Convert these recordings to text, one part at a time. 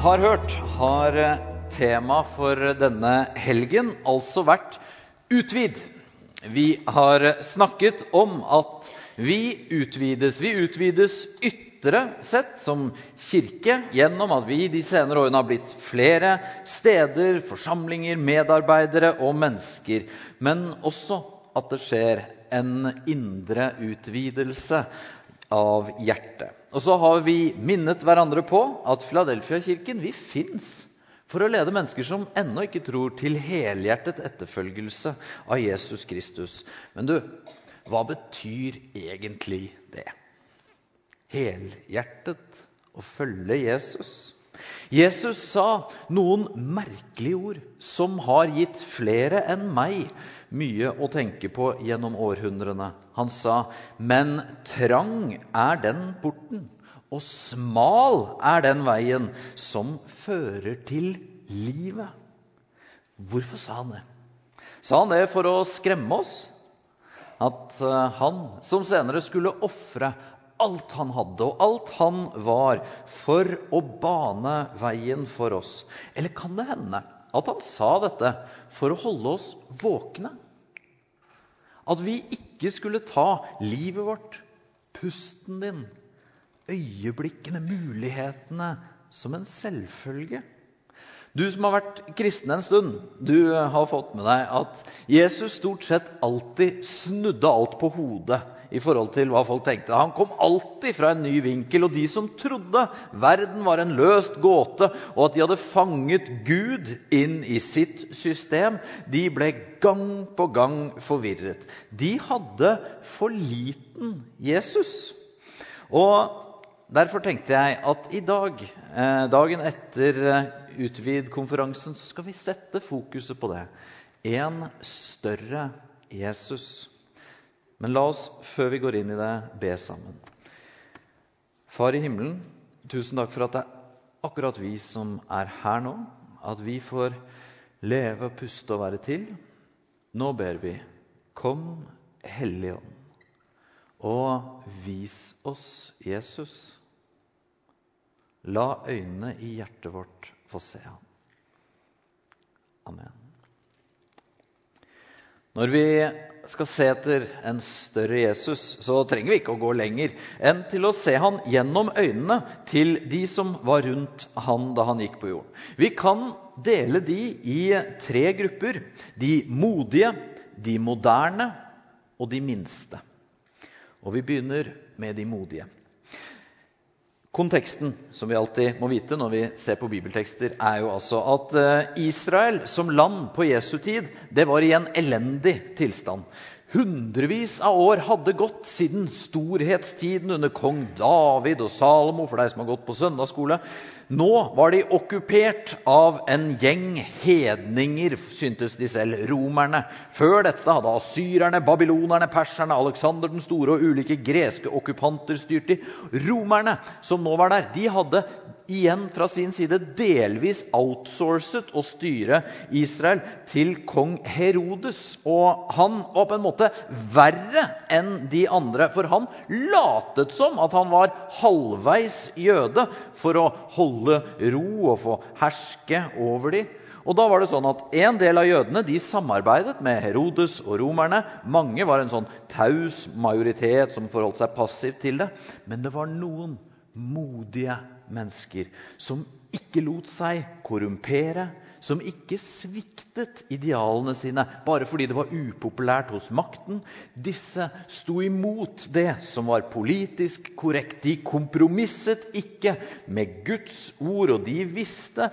har hørt, har tema for denne helgen altså vært utvid. Vi har snakket om at vi utvides. Vi utvides ytre sett som kirke gjennom at vi de senere årene har blitt flere steder, forsamlinger, medarbeidere og mennesker. Men også at det skjer en indre utvidelse av hjertet. Og så har vi minnet hverandre på at Filadelfia-kirken vi fins for å lede mennesker som ennå ikke tror, til helhjertet etterfølgelse av Jesus Kristus. Men du, hva betyr egentlig det? Helhjertet å følge Jesus? Jesus sa noen merkelige ord som har gitt flere enn meg mye å tenke på gjennom århundrene. Han sa, 'Men trang er den porten, og smal er den veien som fører til livet.' Hvorfor sa han det? Sa han det for å skremme oss? At han som senere skulle ofre alt han hadde og alt han var, for å bane veien for oss? Eller kan det hende at han sa dette for å holde oss våkne? At vi ikke skulle ta livet vårt, pusten din, øyeblikkene, mulighetene, som en selvfølge? Du som har vært kristen en stund, du har fått med deg at Jesus stort sett alltid snudde alt på hodet i forhold til hva folk tenkte. Han kom alltid fra en ny vinkel, og de som trodde verden var en løst gåte, og at de hadde fanget Gud inn i sitt system, de ble gang på gang forvirret. De hadde for liten Jesus. Og Derfor tenkte jeg at i dag, eh, dagen etter eh, Utvid-konferansen, så skal vi sette fokuset på det. En større Jesus. Men la oss, før vi går inn i det, be sammen. Far i himmelen, tusen takk for at det er akkurat vi som er her nå. At vi får leve, puste og være til. Nå ber vi, kom Hellige Ånd, og vis oss Jesus. La øynene i hjertet vårt få se ham. Amen. Når vi skal se etter en større Jesus, så trenger vi ikke å gå lenger enn til å se han gjennom øynene til de som var rundt han da han gikk på jorden. Vi kan dele de i tre grupper. De modige, de moderne og de minste. Og vi begynner med de modige. Konteksten som vi alltid må vite når vi ser på bibeltekster, er jo altså at Israel som land på Jesu tid det var i en elendig tilstand. Hundrevis av år hadde gått siden storhetstiden under kong David og Salomo. for deg som har gått på søndagsskole. Nå var de okkupert av en gjeng hedninger, syntes de selv, romerne. Før dette hadde asyrerne, babylonerne, perserne, Aleksander den store og ulike greske okkupanter styrt de. Romerne som nå var der, de hadde igjen fra sin side delvis outsourcet å styre Israel til kong Herodes. Og han var på en måte verre enn de andre, for han latet som at han var halvveis jøde for å holde ro og få herske over dem. Og da var det sånn at En del av jødene de samarbeidet med Herodes og romerne. Mange var en sånn taus majoritet som forholdt seg passivt til det. Men det var noen modige mennesker som ikke lot seg korrumpere, som ikke sviktet idealene sine bare fordi det var upopulært hos makten. Disse sto imot det som var politisk korrekt. De kompromisset ikke med Guds ord, og de visste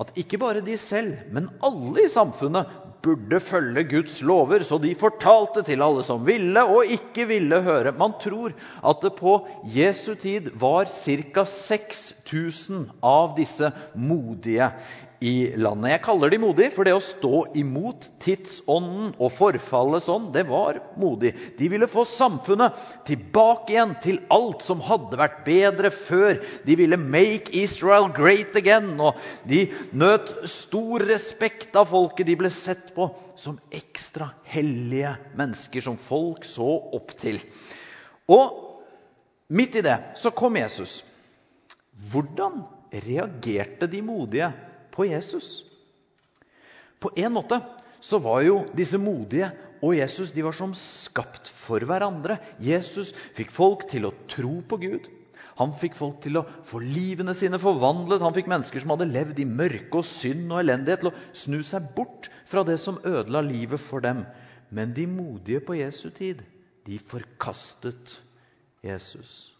at ikke bare de selv, men alle i samfunnet burde følge Guds lover, så de fortalte til alle som ville og ikke ville høre. Man tror at det på Jesu tid var ca. 6000 av disse modige i landet. Jeg kaller de modige, for det å stå imot tidsånden og forfallet sånn, det var modig. De ville få samfunnet tilbake igjen til alt som hadde vært bedre før. De ville 'make Israel great again', og de nøt stor respekt av folket. De ble sett på som ekstra hellige mennesker som folk så opp til. Og midt i det så kom Jesus. Hvordan reagerte de modige på Jesus? På en måte så var jo disse modige og Jesus de var som skapt for hverandre. Jesus fikk folk til å tro på Gud. Han fikk folk til å få livene sine forvandlet. Han fikk mennesker som hadde levd i mørke og synd og elendighet, til å snu seg bort fra det som ødela livet for dem. Men de modige på Jesu tid, de forkastet Jesus.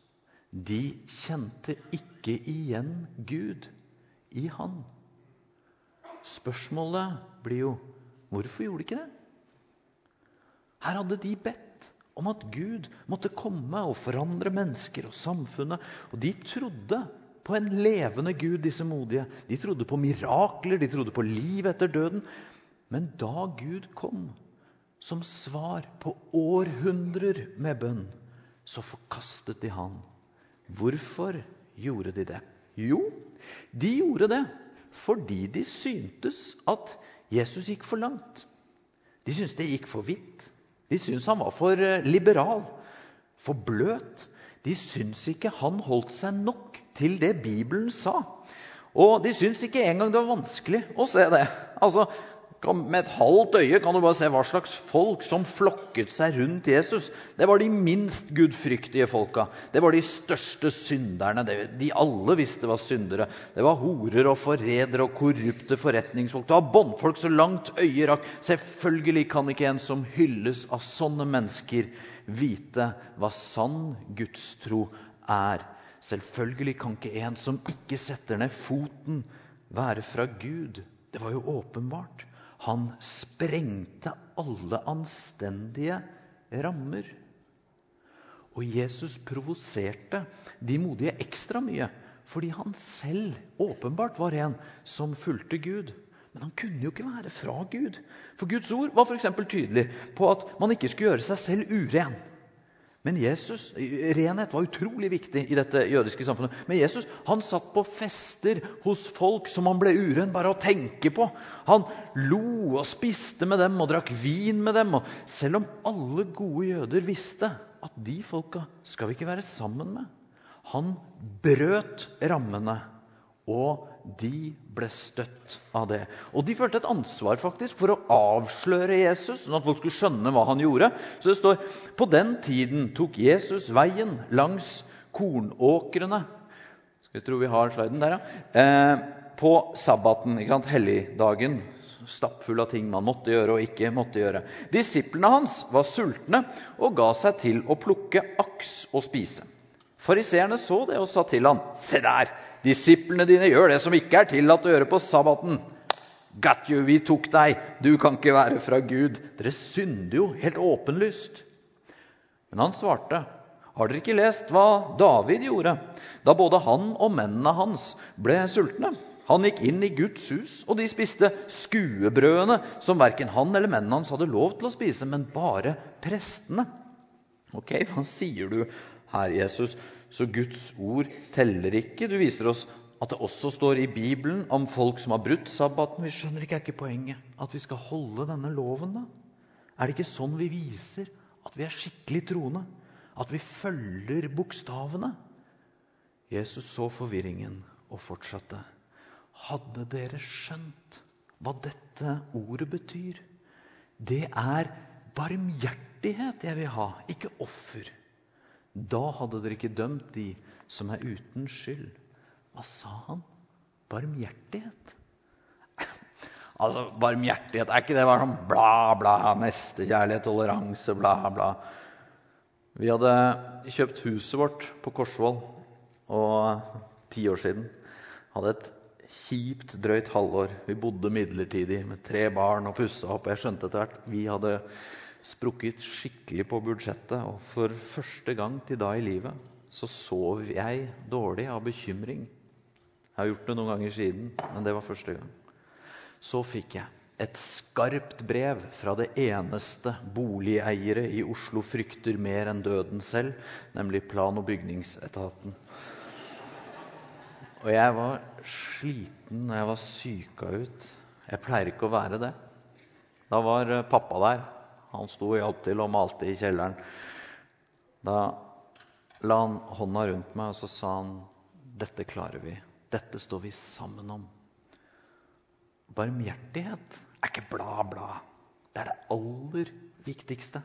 De kjente ikke igjen Gud i han. Spørsmålet blir jo hvorfor gjorde de ikke det? Her hadde de bedt om at Gud måtte komme og forandre mennesker og samfunnet. Og de trodde på en levende Gud, disse modige. De trodde på mirakler, de trodde på liv etter døden. Men da Gud kom som svar på århundrer med bønn, så forkastet de han. Hvorfor gjorde de det? Jo, de gjorde det fordi de syntes at Jesus gikk for langt. De syntes det gikk for vidt. De syntes han var for eh, liberal, for bløt. De syntes ikke han holdt seg nok til det Bibelen sa. Og de syntes ikke engang det var vanskelig å se det. Altså, med et halvt øye kan du bare se hva slags folk som flokket seg rundt Jesus. Det var de minst gudfryktige folka. Det var de største synderne. De alle visste var syndere. Det var horer og forrædere og korrupte forretningsfolk. Det var båndfolk så langt øyet rakk. Selvfølgelig kan ikke en som hylles av sånne mennesker, vite hva sann gudstro er. Selvfølgelig kan ikke en som ikke setter ned foten, være fra Gud. Det var jo åpenbart. Han sprengte alle anstendige rammer. Og Jesus provoserte de modige ekstra mye fordi han selv åpenbart var en som fulgte Gud. Men han kunne jo ikke være fra Gud. For Guds ord var f.eks. tydelig på at man ikke skulle gjøre seg selv uren. Men Jesus, Renhet var utrolig viktig i dette jødiske samfunnet. Men Jesus han satt på fester hos folk som han ble uren bare å tenke på. Han lo og spiste med dem og drakk vin med dem. Og selv om alle gode jøder visste at de folka skal vi ikke være sammen med. Han brøt rammene, og de ble støtt av det. Og de følte et ansvar faktisk for å avsløre Jesus, sånn at folk skulle skjønne hva han gjorde. Så det står på den tiden tok Jesus veien langs kornåkrene Skal vi tro vi har sliden der, ja. Eh, på sabbaten, ikke sant? helligdagen. Stappfull av ting man måtte gjøre og ikke måtte gjøre. Disiplene hans var sultne og ga seg til å plukke aks og spise. Fariseerne så det og sa til han, Se der! Disiplene dine gjør det som ikke er tillatt å gjøre på sabbaten. Got you, vi tok deg. Du kan ikke være fra Gud. Dere synder jo helt åpenlyst. Men han svarte, har dere ikke lest hva David gjorde da både han og mennene hans ble sultne? Han gikk inn i Guds hus, og de spiste skuebrødene som verken han eller mennene hans hadde lov til å spise, men bare prestene. Ok, hva sier du her, Jesus? Så Guds ord teller ikke. Du viser oss at det også står i Bibelen om folk som har brutt sabbaten. Vi skjønner ikke, er ikke poenget at vi skal holde denne loven, da? Er det ikke sånn vi viser at vi er skikkelig troende? At vi følger bokstavene? Jesus så forvirringen og fortsatte. Hadde dere skjønt hva dette ordet betyr? Det er barmhjertighet jeg vil ha, ikke offer. Da hadde dere ikke dømt de som er uten skyld. Hva sa han? Barmhjertighet? altså, barmhjertighet, er ikke det bare sånn bla, bla, nestekjærlighet, toleranse, bla, bla? Vi hadde kjøpt huset vårt på Korsvoll og ti år siden. Hadde et kjipt, drøyt halvår. Vi bodde midlertidig med tre barn og pussa opp. Jeg skjønte etter hvert vi hadde sprukket skikkelig på budsjettet. Og for første gang til da i livet så sov jeg dårlig av bekymring. Jeg har gjort det noen ganger siden, men det var første gang. Så fikk jeg et skarpt brev fra det eneste boligeiere i Oslo frykter mer enn døden selv, nemlig plan- og bygningsetaten. Og jeg var sliten når jeg var syka ut. Jeg pleier ikke å være det. Da var pappa der. Han sto og hjalp til og malte i kjelleren. Da la han hånda rundt meg og så sa han, 'Dette klarer vi. Dette står vi sammen om. Barmhjertighet er ikke bla, bla. Det er det aller viktigste.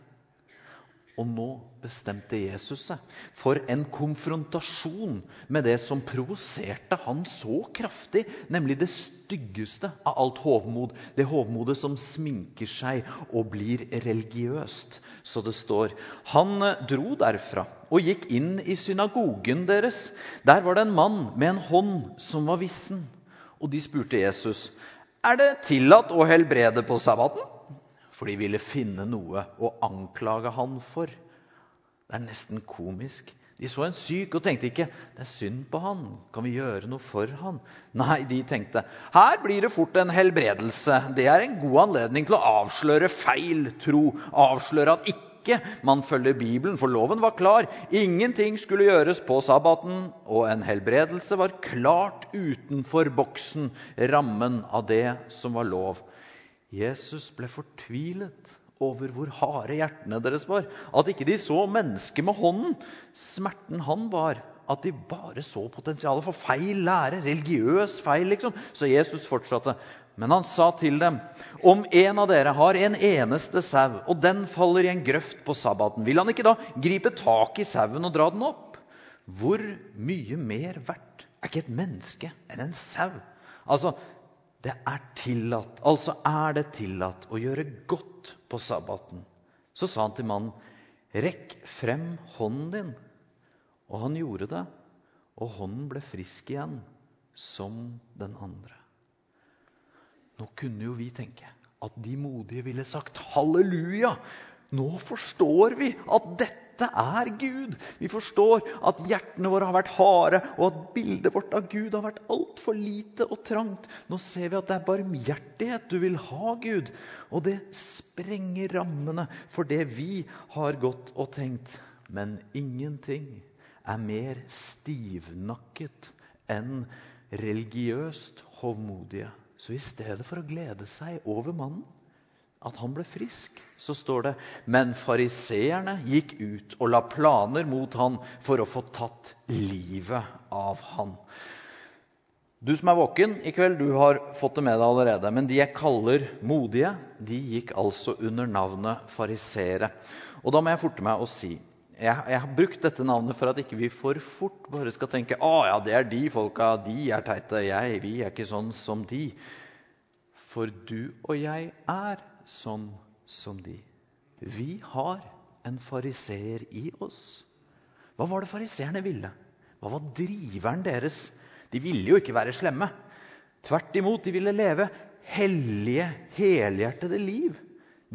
Og nå bestemte Jesus seg for en konfrontasjon med det som provoserte han så kraftig, nemlig det styggeste av alt hovmod. Det hovmodet som sminker seg og blir religiøst. Så det står Han dro derfra og gikk inn i synagogen deres. Der var det en mann med en hånd som var vissen. Og de spurte Jesus, er det tillatt å helbrede på sabbaten? For de ville finne noe å anklage han for. Det er nesten komisk. De så en syk og tenkte ikke det er synd på han. Kan vi gjøre noe for han? Nei, de tenkte her blir det fort en helbredelse. Det er en god anledning til å avsløre feil tro. Avsløre at ikke man følger Bibelen, for loven var klar. Ingenting skulle gjøres på sabbaten, og en helbredelse var klart utenfor boksen, rammen av det som var lov. Jesus ble fortvilet over hvor harde hjertene deres var. At ikke de så mennesket med hånden. Smerten han var at de bare så potensialet for feil lære. Religiøs feil, liksom. Så Jesus fortsatte. Men han sa til dem, om en av dere har en eneste sau, og den faller i en grøft på sabbaten, vil han ikke da gripe tak i sauen og dra den opp? Hvor mye mer verdt er ikke et menneske enn en sau? Altså, det er tillatt, altså er det tillatt å gjøre godt på sabbaten. Så sa han til mannen, 'Rekk frem hånden din.' Og han gjorde det, og hånden ble frisk igjen, som den andre. Nå kunne jo vi tenke at de modige ville sagt halleluja. Nå forstår vi at dette er Gud. Vi forstår at hjertene våre har vært harde, og at bildet vårt av Gud har vært altfor lite og trangt. Nå ser vi at det er barmhjertighet du vil ha, Gud. Og det sprenger rammene for det vi har gått og tenkt. Men ingenting er mer stivnakket enn religiøst hovmodige. Så i stedet for å glede seg over mannen at han ble frisk, så står det Men fariseerne gikk ut og la planer mot han for å få tatt livet av han. Du som er våken i kveld, du har fått det med deg allerede. Men de jeg kaller modige, de gikk altså under navnet farisere. Og da må jeg forte meg å si jeg, jeg, har brukt dette navnet for at ikke vi for fort bare skal tenke å ja, det er de folka, de er teite. Jeg, vi er ikke sånn som de. For du og jeg er sånn som de. Vi har en fariseer i oss. Hva var det fariseerne ville? Hva var driveren deres? De ville jo ikke være slemme. Tvert imot, de ville leve hellige, helhjertede liv.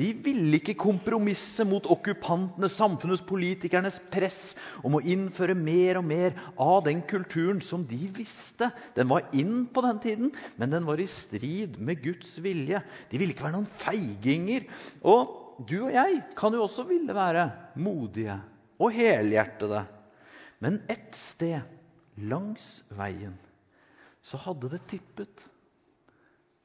De ville ikke kompromisse mot okkupantenes, samfunnets, politikernes press om å innføre mer og mer av den kulturen som de visste. Den var inn på den tiden, men den var i strid med Guds vilje. De ville ikke være noen feiginger. Og du og jeg kan jo også ville være modige og helhjertede. Men ett sted langs veien så hadde det tippet.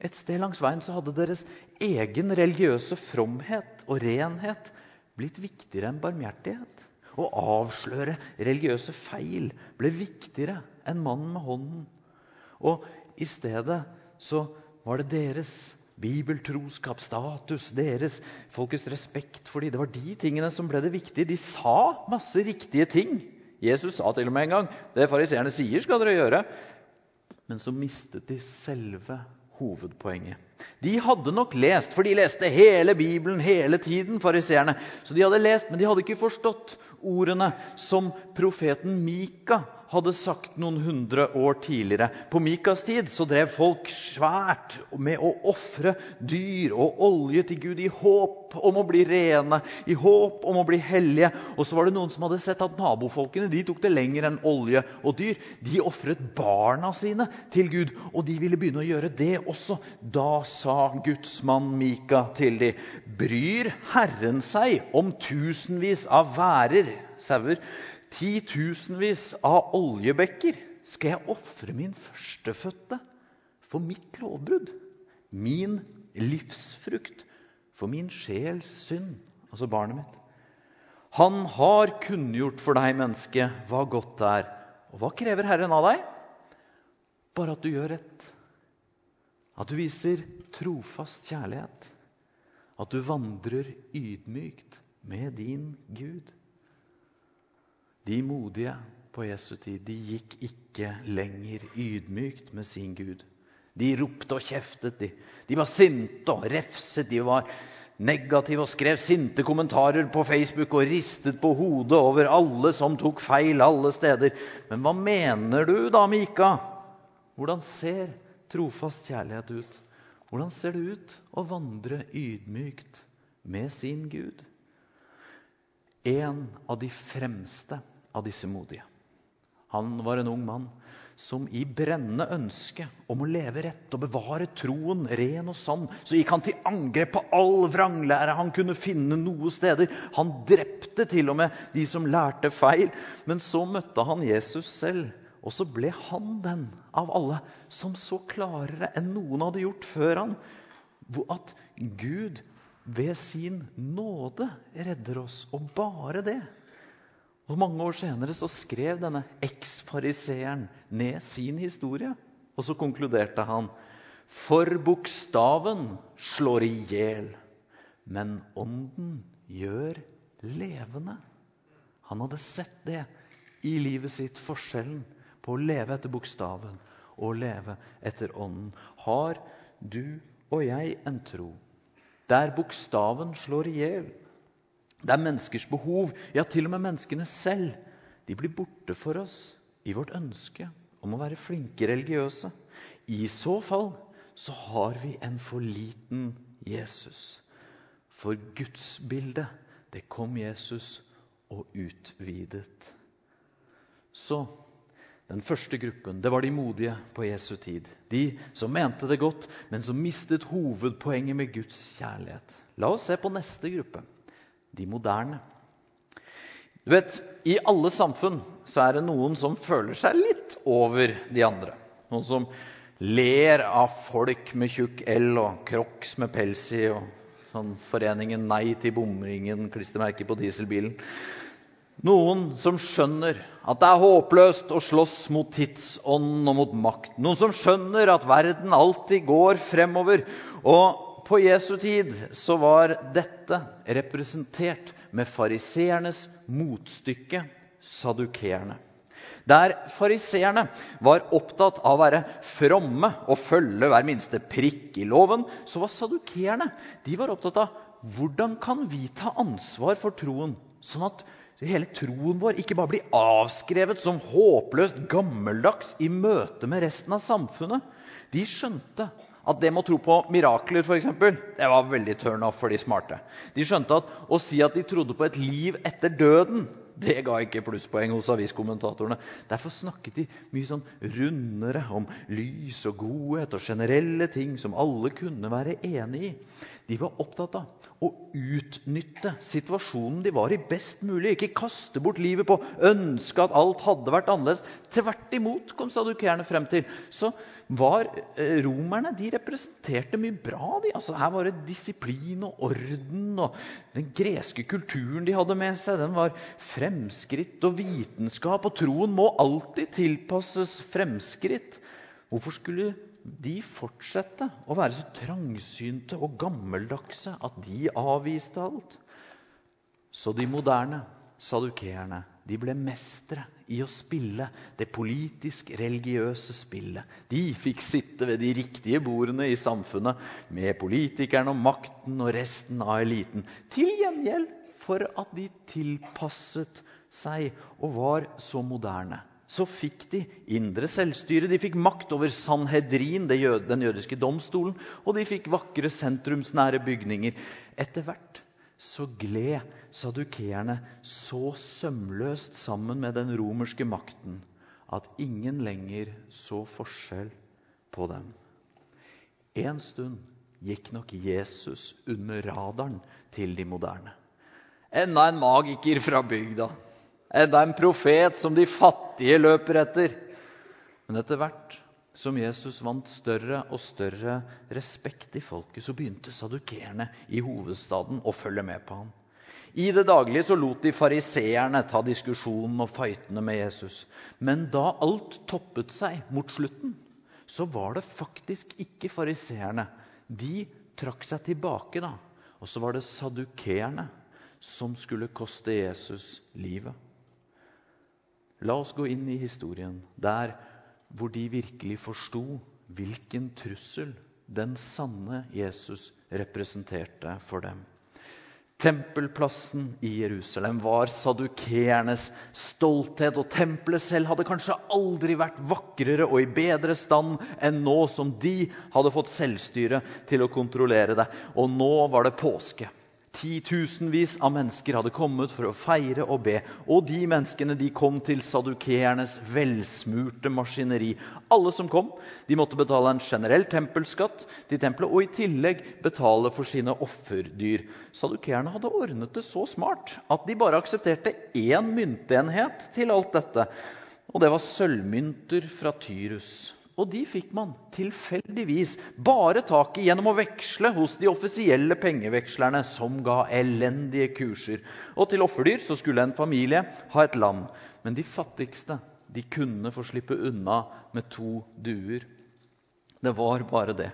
Et sted langs veien så hadde deres egen religiøse fromhet og renhet blitt viktigere enn barmhjertighet. Å avsløre religiøse feil ble viktigere enn mannen med hånden. Og i stedet så var det deres bibeltroskap, status, deres folkets respekt for dem. Det var de tingene som ble det viktige. De sa masse riktige ting. Jesus sa til og med en gang det fariseerne sier, skal dere gjøre. Men så mistet de selve hovedpoenget. De hadde nok lest, for de leste hele Bibelen hele tiden, fariseerne. Så de hadde lest, men de hadde ikke forstått ordene som profeten Mika hadde sagt noen hundre år tidligere. På Mikas tid så drev folk svært med å ofre dyr og olje til Gud i håp om å bli rene, i håp om å bli hellige. Og så var det noen som hadde sett at nabofolkene de tok det lenger enn olje og dyr. De ofret barna sine til Gud, og de ville begynne å gjøre det også. Da sa Guds mann Mika til de, bryr Herren seg om tusenvis av værer, sauer, titusenvis av oljebekker skal jeg ofre min førstefødte for mitt lovbrudd. Min livsfrukt for min sjels synd, altså barnet mitt. Han har kunngjort for deg, menneske, hva godt er. Og hva krever Herren av deg? bare at du gjør rett. At du viser trofast kjærlighet. At du vandrer ydmykt med din Gud. De modige på Jesu tid de gikk ikke lenger ydmykt med sin Gud. De ropte og kjeftet. De, de var sinte og refset. De var negative og skrev sinte kommentarer på Facebook og ristet på hodet over alle som tok feil alle steder. Men hva mener du da, Mika? Hvordan ser trofast kjærlighet ut? Hvordan ser det ut å vandre ydmykt med sin Gud? En av de fremste av disse modige. Han var en ung mann som i brennende ønske om å leve rett og bevare troen ren og sann, så gikk han til angrep på all vranglære han kunne finne noe steder. Han drepte til og med de som lærte feil. Men så møtte han Jesus selv, og så ble han den av alle som så klarere enn noen hadde gjort før han, at Gud ved sin nåde redder oss, og bare det. Og Mange år senere så skrev denne eksfariseeren ned sin historie. Og så konkluderte han For bokstaven slår i hjel, men ånden gjør levende. Han hadde sett det i livet sitt, forskjellen på å leve etter bokstaven og leve etter ånden. Har du og jeg en tro der bokstaven slår i hjel, det er menneskers behov, ja, til og med menneskene selv. De blir borte for oss i vårt ønske om å være flinke religiøse. I så fall så har vi en for liten Jesus. For gudsbildet, det kom Jesus og utvidet. Så den første gruppen det var de modige på Jesu tid. De som mente det godt, men som mistet hovedpoenget med Guds kjærlighet. La oss se på neste gruppe de moderne. Du vet, I alle samfunn så er det noen som føler seg litt over de andre. Noen som ler av folk med tjukk L og Crocs med pels i. og sånn Foreningen Nei til bomringen, klistremerke på dieselbilen. Noen som skjønner at det er håpløst å slåss mot tidsånden og mot makt. Noen som skjønner at verden alltid går fremover. Og på Jesu tid så var dette representert med fariseernes motstykke sadukeerne. Der fariseerne var opptatt av å være fromme og følge hver minste prikk i loven, så var sadukeerne opptatt av hvordan kan vi ta ansvar for troen, sånn at hele troen vår ikke bare blir avskrevet som håpløst gammeldags i møte med resten av samfunnet. De skjønte at det med å tro på mirakler for eksempel, det var veldig turn off for de smarte. De skjønte at å si at de trodde på et liv etter døden, det ga ikke plusspoeng hos aviskommentatorene. Derfor snakket de mye sånn rundere om lys og godhet og generelle ting som alle kunne være enig i. De var opptatt av å utnytte situasjonen de var i, best mulig. Ikke kaste bort livet på ønske at alt hadde vært annerledes. Tvert imot, kom sadukerene frem til. Så var eh, romerne de representerte mye bra. De. Altså, her var det disiplin og orden. og Den greske kulturen de hadde med seg, den var fremskritt og vitenskap. Og troen må alltid tilpasses fremskritt. Hvorfor skulle de fortsette å være så trangsynte og gammeldagse at de avviste alt. Så de moderne, sadukeerne, de ble mestere i å spille det politisk-religiøse spillet. De fikk sitte ved de riktige bordene i samfunnet med politikerne og makten og resten av eliten. Til gjengjeld for at de tilpasset seg og var så moderne så fikk de indre selvstyre. De fikk makt over Sanhedrin, den jødiske domstolen, og de fikk vakre sentrumsnære bygninger. Etter hvert så gled sadukeerne så sømløst sammen med den romerske makten at ingen lenger så forskjell på dem. En stund gikk nok Jesus under radaren til de moderne. Enda en magiker fra bygda enda en profet som de fattige løper etter. Men etter hvert som Jesus vant større og større respekt i folket, så begynte sadukerene i hovedstaden å følge med på ham. I det daglige så lot de fariseerne ta diskusjonen og fightene med Jesus. Men da alt toppet seg mot slutten, så var det faktisk ikke fariseerne. De trakk seg tilbake, da. Og så var det sadukeerne som skulle koste Jesus livet. La oss gå inn i historien der hvor de virkelig forsto hvilken trussel den sanne Jesus representerte for dem. Tempelplassen i Jerusalem var sadukeernes stolthet, og tempelet selv hadde kanskje aldri vært vakrere og i bedre stand enn nå som de hadde fått selvstyre til å kontrollere det. Og nå var det påske. Titusenvis av mennesker hadde kommet for å feire og be. Og de menneskene de kom til sadukeernes velsmurte maskineri. Alle som kom, de måtte betale en generell tempelskatt til tempelet og i tillegg betale for sine offerdyr. Sadukeerne hadde ordnet det så smart at de bare aksepterte én myntenhet til alt dette. Og det var sølvmynter fra Tyrus. Og de fikk man tilfeldigvis bare tak i gjennom å veksle hos de offisielle pengevekslerne, som ga elendige kurser. Og til offerdyr så skulle en familie ha et lam. Men de fattigste de kunne få slippe unna med to duer. Det var bare det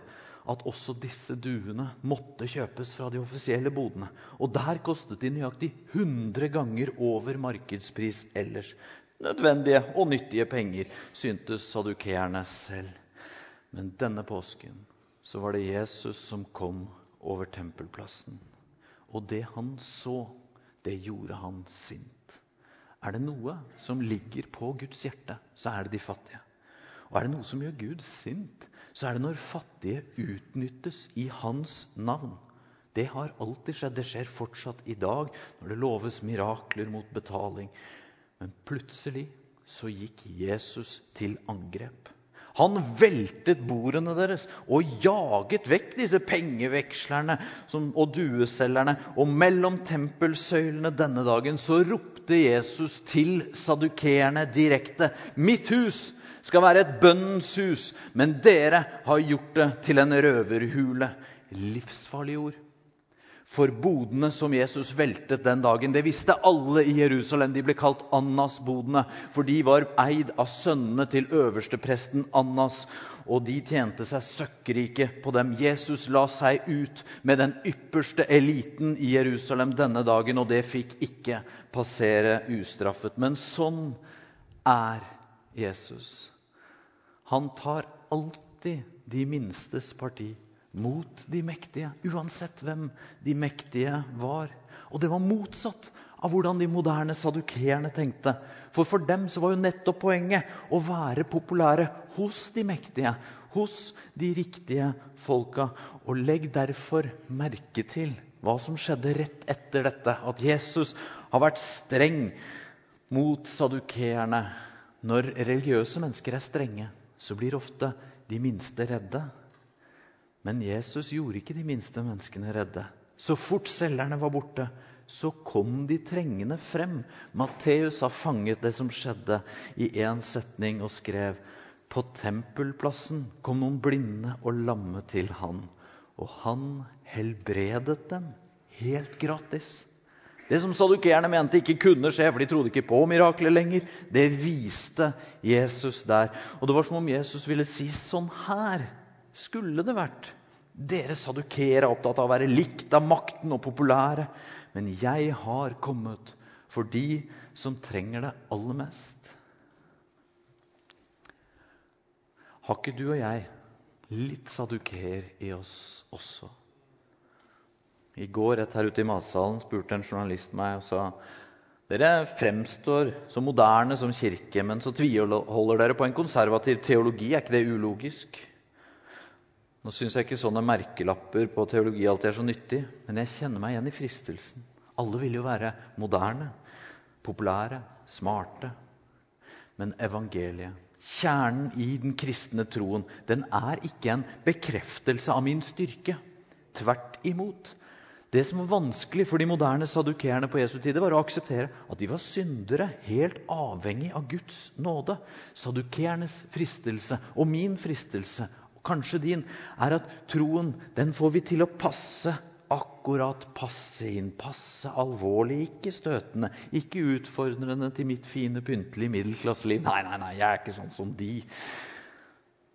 at også disse duene måtte kjøpes fra de offisielle bodene. Og der kostet de nøyaktig 100 ganger over markedspris ellers nødvendige og nyttige penger, syntes sadukeerne selv. Men denne påsken så var det Jesus som kom over tempelplassen. Og det han så, det gjorde han sint. Er det noe som ligger på Guds hjerte, så er det de fattige. Og er det noe som gjør Gud sint, så er det når fattige utnyttes i hans navn. Det har alltid skjedd. Det skjer fortsatt i dag når det loves mirakler mot betaling. Men plutselig så gikk Jesus til angrep. Han veltet bordene deres og jaget vekk disse pengevekslerne og dueselgerne. Og mellom tempelsøylene denne dagen så ropte Jesus til sadukeerne direkte.: Mitt hus skal være et bønnens hus, men dere har gjort det til en røverhule. Livsfarlige ord. For bodene som Jesus veltet den dagen, det visste alle i Jerusalem. De ble kalt Annas-bodene, for de var eid av sønnene til øverstepresten Annas. Og de tjente seg søkkrike på dem. Jesus la seg ut med den ypperste eliten i Jerusalem denne dagen, og det fikk ikke passere ustraffet. Men sånn er Jesus. Han tar alltid de minstes parti mot de mektige, uansett hvem de mektige var. Og det var motsatt av hvordan de moderne sadukeerne tenkte. For for dem så var jo nettopp poenget å være populære hos de mektige, hos de riktige folka. Og legg derfor merke til hva som skjedde rett etter dette. At Jesus har vært streng mot sadukeerne. Når religiøse mennesker er strenge, så blir ofte de minste redde. Men Jesus gjorde ikke de minste menneskene redde. Så fort selgerne var borte, så kom de trengende frem. Matteus har fanget det som skjedde, i én setning og skrev på tempelplassen kom noen blinde og lamme til han, og han helbredet dem helt gratis. Det som sadukeerne mente ikke kunne skje, for de trodde ikke på mirakler lenger, det viste Jesus der. Og det var som om Jesus ville si sånn her skulle det vært. Dere sadukere er opptatt av å være likt av makten og populære. Men jeg har kommet for de som trenger det aller mest. Har ikke du og jeg litt sadukeer i oss også? I går rett her ute i matsalen spurte en journalist meg og sa dere fremstår så moderne som kirke, men så tviholder dere på en konservativ teologi. Er ikke det ulogisk? Nå syns jeg ikke sånne merkelapper på teologi alltid er så nyttig, men jeg kjenner meg igjen i fristelsen. Alle vil jo være moderne, populære, smarte. Men evangeliet, kjernen i den kristne troen, den er ikke en bekreftelse av min styrke. Tvert imot. Det som var vanskelig for de moderne sadukeerne på Jesu tid, var å akseptere at de var syndere, helt avhengig av Guds nåde. Sadukeernes fristelse og min fristelse kanskje din, er at troen den får vi til å passe akkurat passe inn. Passe alvorlig, ikke støtende, ikke utfordrende til mitt fine, pyntelige middelklasseliv. Nei, nei, nei, jeg er ikke sånn som de.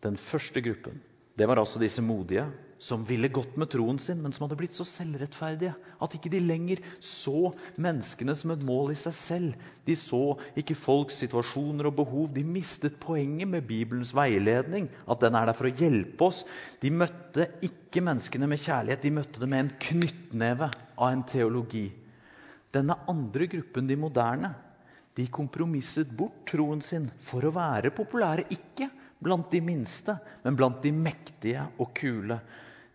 Den første gruppen det var altså disse modige som ville gått med troen sin, men som hadde blitt så selvrettferdige at ikke de lenger så menneskene som et mål i seg selv. De så ikke folks situasjoner og behov. De mistet poenget med Bibelens veiledning, at den er der for å hjelpe oss. De møtte ikke menneskene med kjærlighet, de møtte det med en knyttneve av en teologi. Denne andre gruppen, de moderne, de kompromisset bort troen sin for å være populære. Ikke blant de minste, men blant de mektige og kule.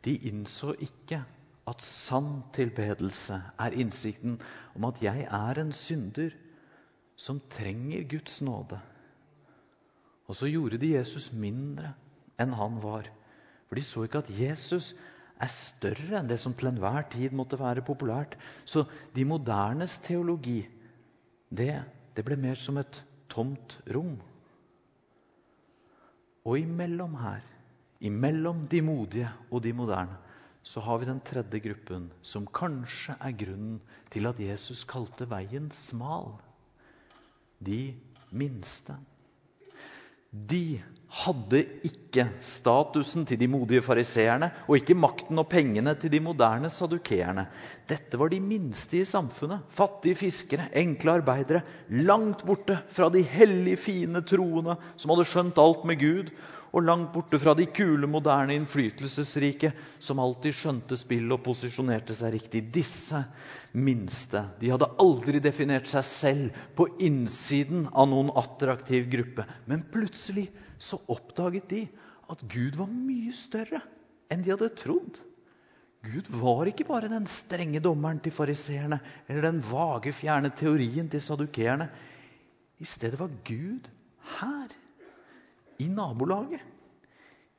De innså ikke at sann tilbedelse er innsikten om at jeg er en synder som trenger Guds nåde. Og så gjorde de Jesus mindre enn han var. For de så ikke at Jesus er større enn det som til enhver tid måtte være populært. Så de modernes teologi, det, det ble mer som et tomt rom. Og imellom her Imellom de modige og de moderne så har vi den tredje gruppen, som kanskje er grunnen til at Jesus kalte veien smal. De minste. De hadde ikke statusen til de modige fariseerne og ikke makten og pengene til de moderne sadukeerne. Dette var de minste i samfunnet. Fattige fiskere, enkle arbeidere. Langt borte fra de hellige, fine troende som hadde skjønt alt med Gud, og langt borte fra de kule, moderne, innflytelsesrike som alltid skjønte spill og posisjonerte seg riktig. Disse minste de hadde aldri definert seg selv på innsiden av noen attraktiv gruppe. Men plutselig så oppdaget de at Gud var mye større enn de hadde trodd. Gud var ikke bare den strenge dommeren til fariseerne eller den vage, fjerne teorien til sadukeerne. I stedet var Gud her i nabolaget.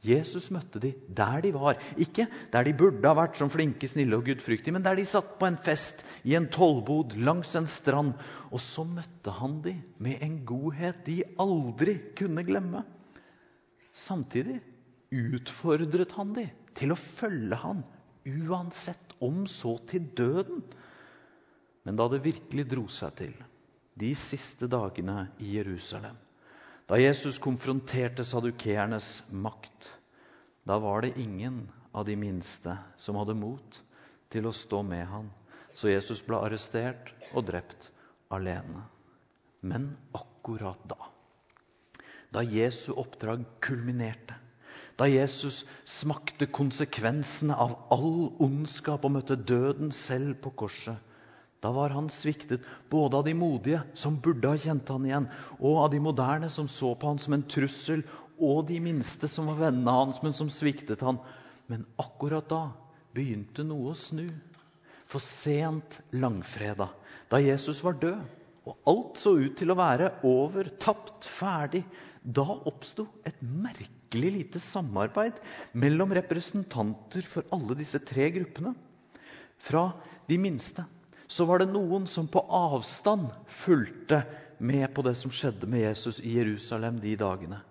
Jesus møtte de der de var. Ikke der de burde ha vært som flinke, snille og gudfryktige, men der de satt på en fest i en tollbod langs en strand. Og så møtte han de med en godhet de aldri kunne glemme. Samtidig utfordret han de til å følge han, uansett om så til døden. Men da det virkelig dro seg til, de siste dagene i Jerusalem, da Jesus konfronterte sadukeernes makt, da var det ingen av de minste som hadde mot til å stå med han. Så Jesus ble arrestert og drept alene. Men akkurat da, da Jesu oppdrag kulminerte, da Jesus smakte konsekvensene av all ondskap og møtte døden selv på korset, da var han sviktet både av de modige, som burde ha kjent han igjen, og av de moderne, som så på han som en trussel, og de minste, som var vennene hans, men som sviktet han. Men akkurat da begynte noe å snu. For sent langfredag, da Jesus var død, og alt så ut til å være over, tapt, ferdig, da oppsto et merkelig lite samarbeid mellom representanter for alle disse tre gruppene. Fra de minste så var det noen som på avstand fulgte med på det som skjedde med Jesus i Jerusalem de dagene.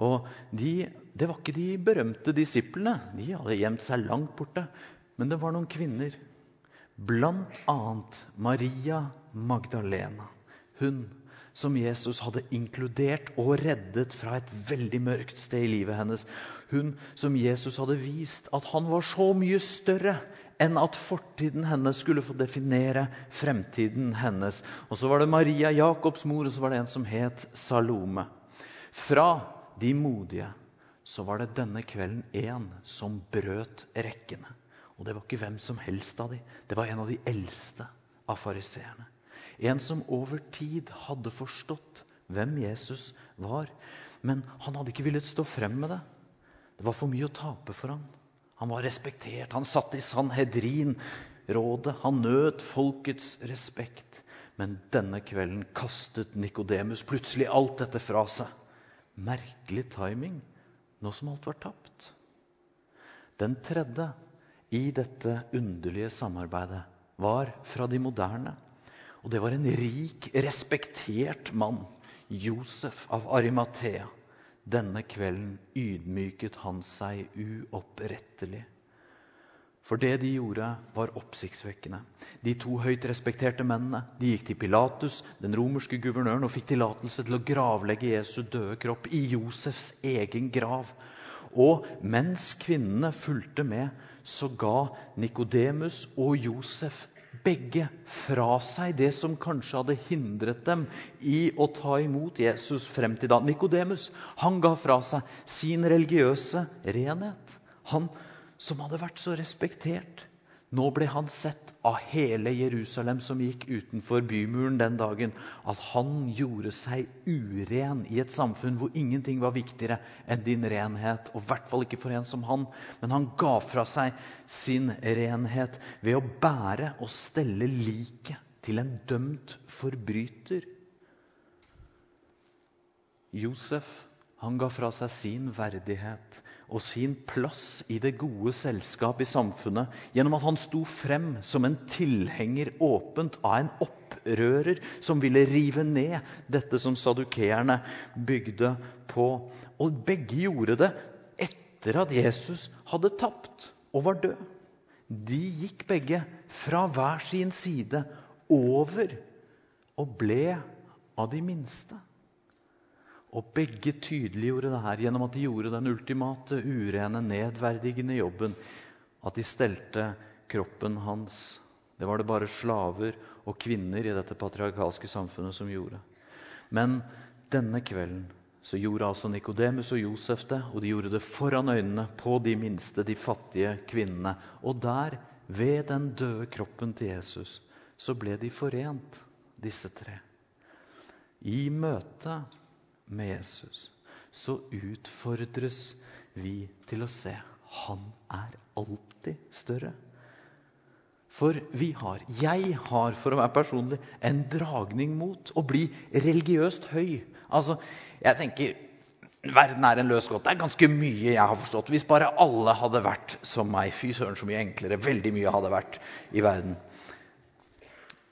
Og de, Det var ikke de berømte disiplene. De hadde gjemt seg langt borte. Men det var noen kvinner, bl.a. Maria Magdalena. Hun som Jesus hadde inkludert og reddet fra et veldig mørkt sted i livet hennes. Hun som Jesus hadde vist at han var så mye større enn at fortiden hennes skulle få definere fremtiden hennes. Og så var det Maria, Jakobs mor, og så var det en som het Salome. Fra de modige så var det denne kvelden en som brøt rekkene. Og det var ikke hvem som helst av dem. Det var en av de eldste av fariseerne. En som over tid hadde forstått hvem Jesus var. Men han hadde ikke villet stå frem med det. Det var for mye å tape for ham. Han var respektert. Han satt i Sanhedrin-rådet. Han nøt folkets respekt. Men denne kvelden kastet Nikodemus plutselig alt dette fra seg. Merkelig timing, nå som alt var tapt. Den tredje i dette underlige samarbeidet var fra de moderne. Og det var en rik, respektert mann, Josef av Arimathea. Denne kvelden ydmyket han seg uopprettelig. For det de gjorde, var oppsiktsvekkende. De to høyt respekterte mennene de gikk til Pilatus, den romerske guvernøren, og fikk tillatelse til å gravlegge Jesu døde kropp i Josefs egen grav. Og mens kvinnene fulgte med, så ga Nikodemus og Josef begge fra seg det som kanskje hadde hindret dem i å ta imot Jesus frem til da. Nikodemus ga fra seg sin religiøse renhet. Han som hadde vært så respektert. Nå ble han sett av hele Jerusalem som gikk utenfor bymuren den dagen, at han gjorde seg uren i et samfunn hvor ingenting var viktigere enn din renhet. Og i hvert fall ikke for en som han. Men han ga fra seg sin renhet ved å bære og stelle liket til en dømt forbryter. Josef han ga fra seg sin verdighet og sin plass i det gode selskap i samfunnet gjennom at han sto frem som en tilhenger åpent av en opprører som ville rive ned dette som sadukeerne bygde på. Og begge gjorde det etter at Jesus hadde tapt og var død. De gikk begge fra hver sin side over og ble av de minste. Og begge tydeliggjorde det her gjennom at de gjorde den ultimate, urene, nedverdigende jobben. At de stelte kroppen hans. Det var det bare slaver og kvinner i dette patriarkalske samfunnet som gjorde. Men denne kvelden så gjorde altså Nikodemus og Josef det, og de gjorde det foran øynene på de minste, de fattige kvinnene. Og der, ved den døde kroppen til Jesus, så ble de forent, disse tre. I møte med Jesus, så utfordres vi til å se han er alltid større. For vi har, jeg har for å være personlig, en dragning mot å bli religiøst høy. Altså, jeg tenker Verden er en løs gåte. Det er ganske mye jeg har forstått. Hvis bare alle hadde vært som meg. Fy søren, så mye enklere. Veldig mye hadde vært i verden.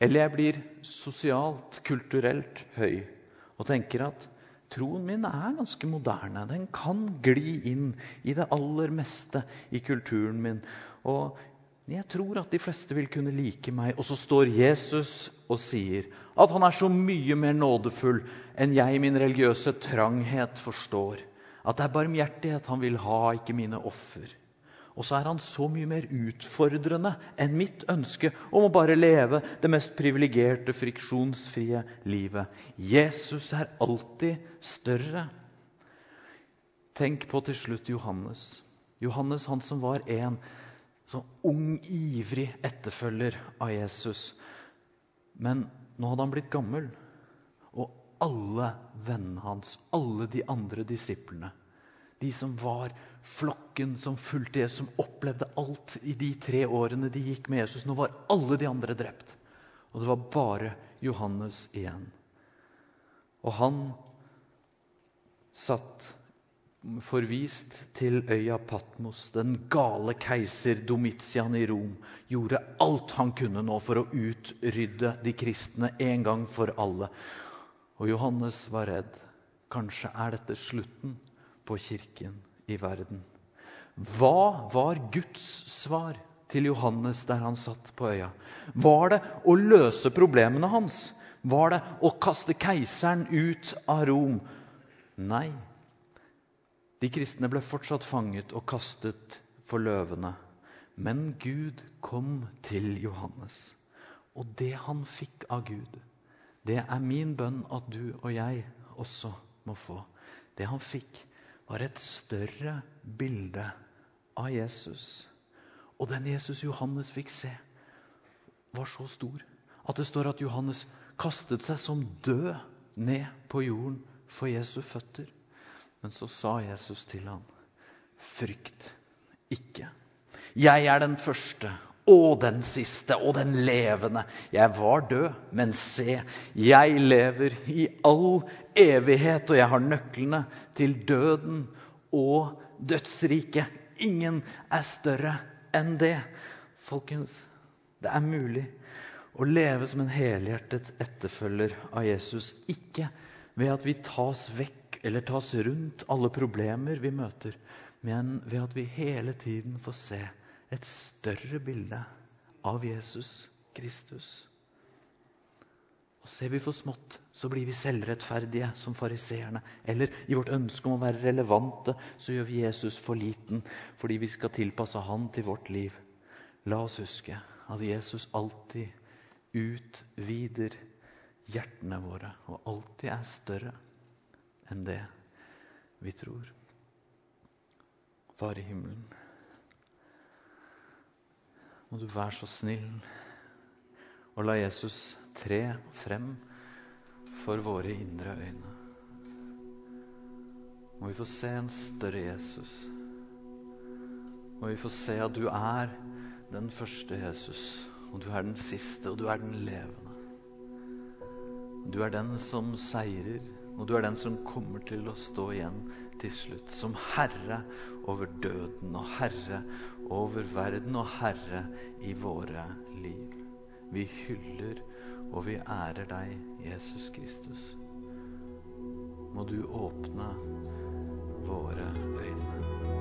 Eller jeg blir sosialt, kulturelt høy og tenker at Troen min er ganske moderne. Den kan gli inn i det aller meste i kulturen min. Og jeg tror at de fleste vil kunne like meg. Og så står Jesus og sier at han er så mye mer nådefull enn jeg i min religiøse tranghet forstår. At det er barmhjertighet han vil ha, ikke mine offer. Og så er han så mye mer utfordrende enn mitt ønske om å bare leve det mest privilegerte, friksjonsfrie livet. Jesus er alltid større. Tenk på til slutt Johannes. Johannes, han som var en så ung, ivrig etterfølger av Jesus. Men nå hadde han blitt gammel, og alle vennene hans, alle de andre disiplene, de som var flokken som fulgte Jesus, som opplevde alt i de tre årene de gikk med Jesus. Nå var alle de andre drept, og det var bare Johannes igjen. Og han satt forvist til øya Patmos. Den gale keiser Domitian i Rom gjorde alt han kunne nå for å utrydde de kristne en gang for alle. Og Johannes var redd. Kanskje er dette slutten på kirken i verden. Hva var Guds svar til Johannes der han satt på øya? Var det å løse problemene hans? Var det å kaste keiseren ut av Rom? Nei. De kristne ble fortsatt fanget og kastet for løvene. Men Gud kom til Johannes. Og det han fikk av Gud, det er min bønn at du og jeg også må få. Det han fikk, var et større bilde av Jesus. Og den Jesus Johannes fikk se, var så stor at det står at Johannes kastet seg som død ned på jorden for Jesu føtter. Men så sa Jesus til ham, 'Frykt ikke. Jeg er den første og den siste og den levende. Jeg var død, men se, jeg lever i all evighet, og jeg har nøklene til døden og dødsriket. Ingen er større enn det. Folkens, det er mulig å leve som en helhjertet etterfølger av Jesus. Ikke ved at vi tas vekk eller tas rundt alle problemer vi møter, men ved at vi hele tiden får se et større bilde av Jesus Kristus. Og Ser vi for smått, så blir vi selvrettferdige som fariseerne. Eller i vårt ønske om å være relevante, så gjør vi Jesus for liten fordi vi skal tilpasse han til vårt liv. La oss huske at Jesus alltid utvider hjertene våre og alltid er større enn det vi tror. Far i himmelen, må du være så snill og la Jesus tre frem for våre indre øyne. Må vi få se en større Jesus. Må vi få se at du er den første Jesus, og du er den siste, og du er den levende. Du er den som seirer, og du er den som kommer til å stå igjen til slutt. Som herre over døden og herre over verden og herre i våre liv. Vi hyller og vi ærer deg, Jesus Kristus. Må du åpne våre øyne.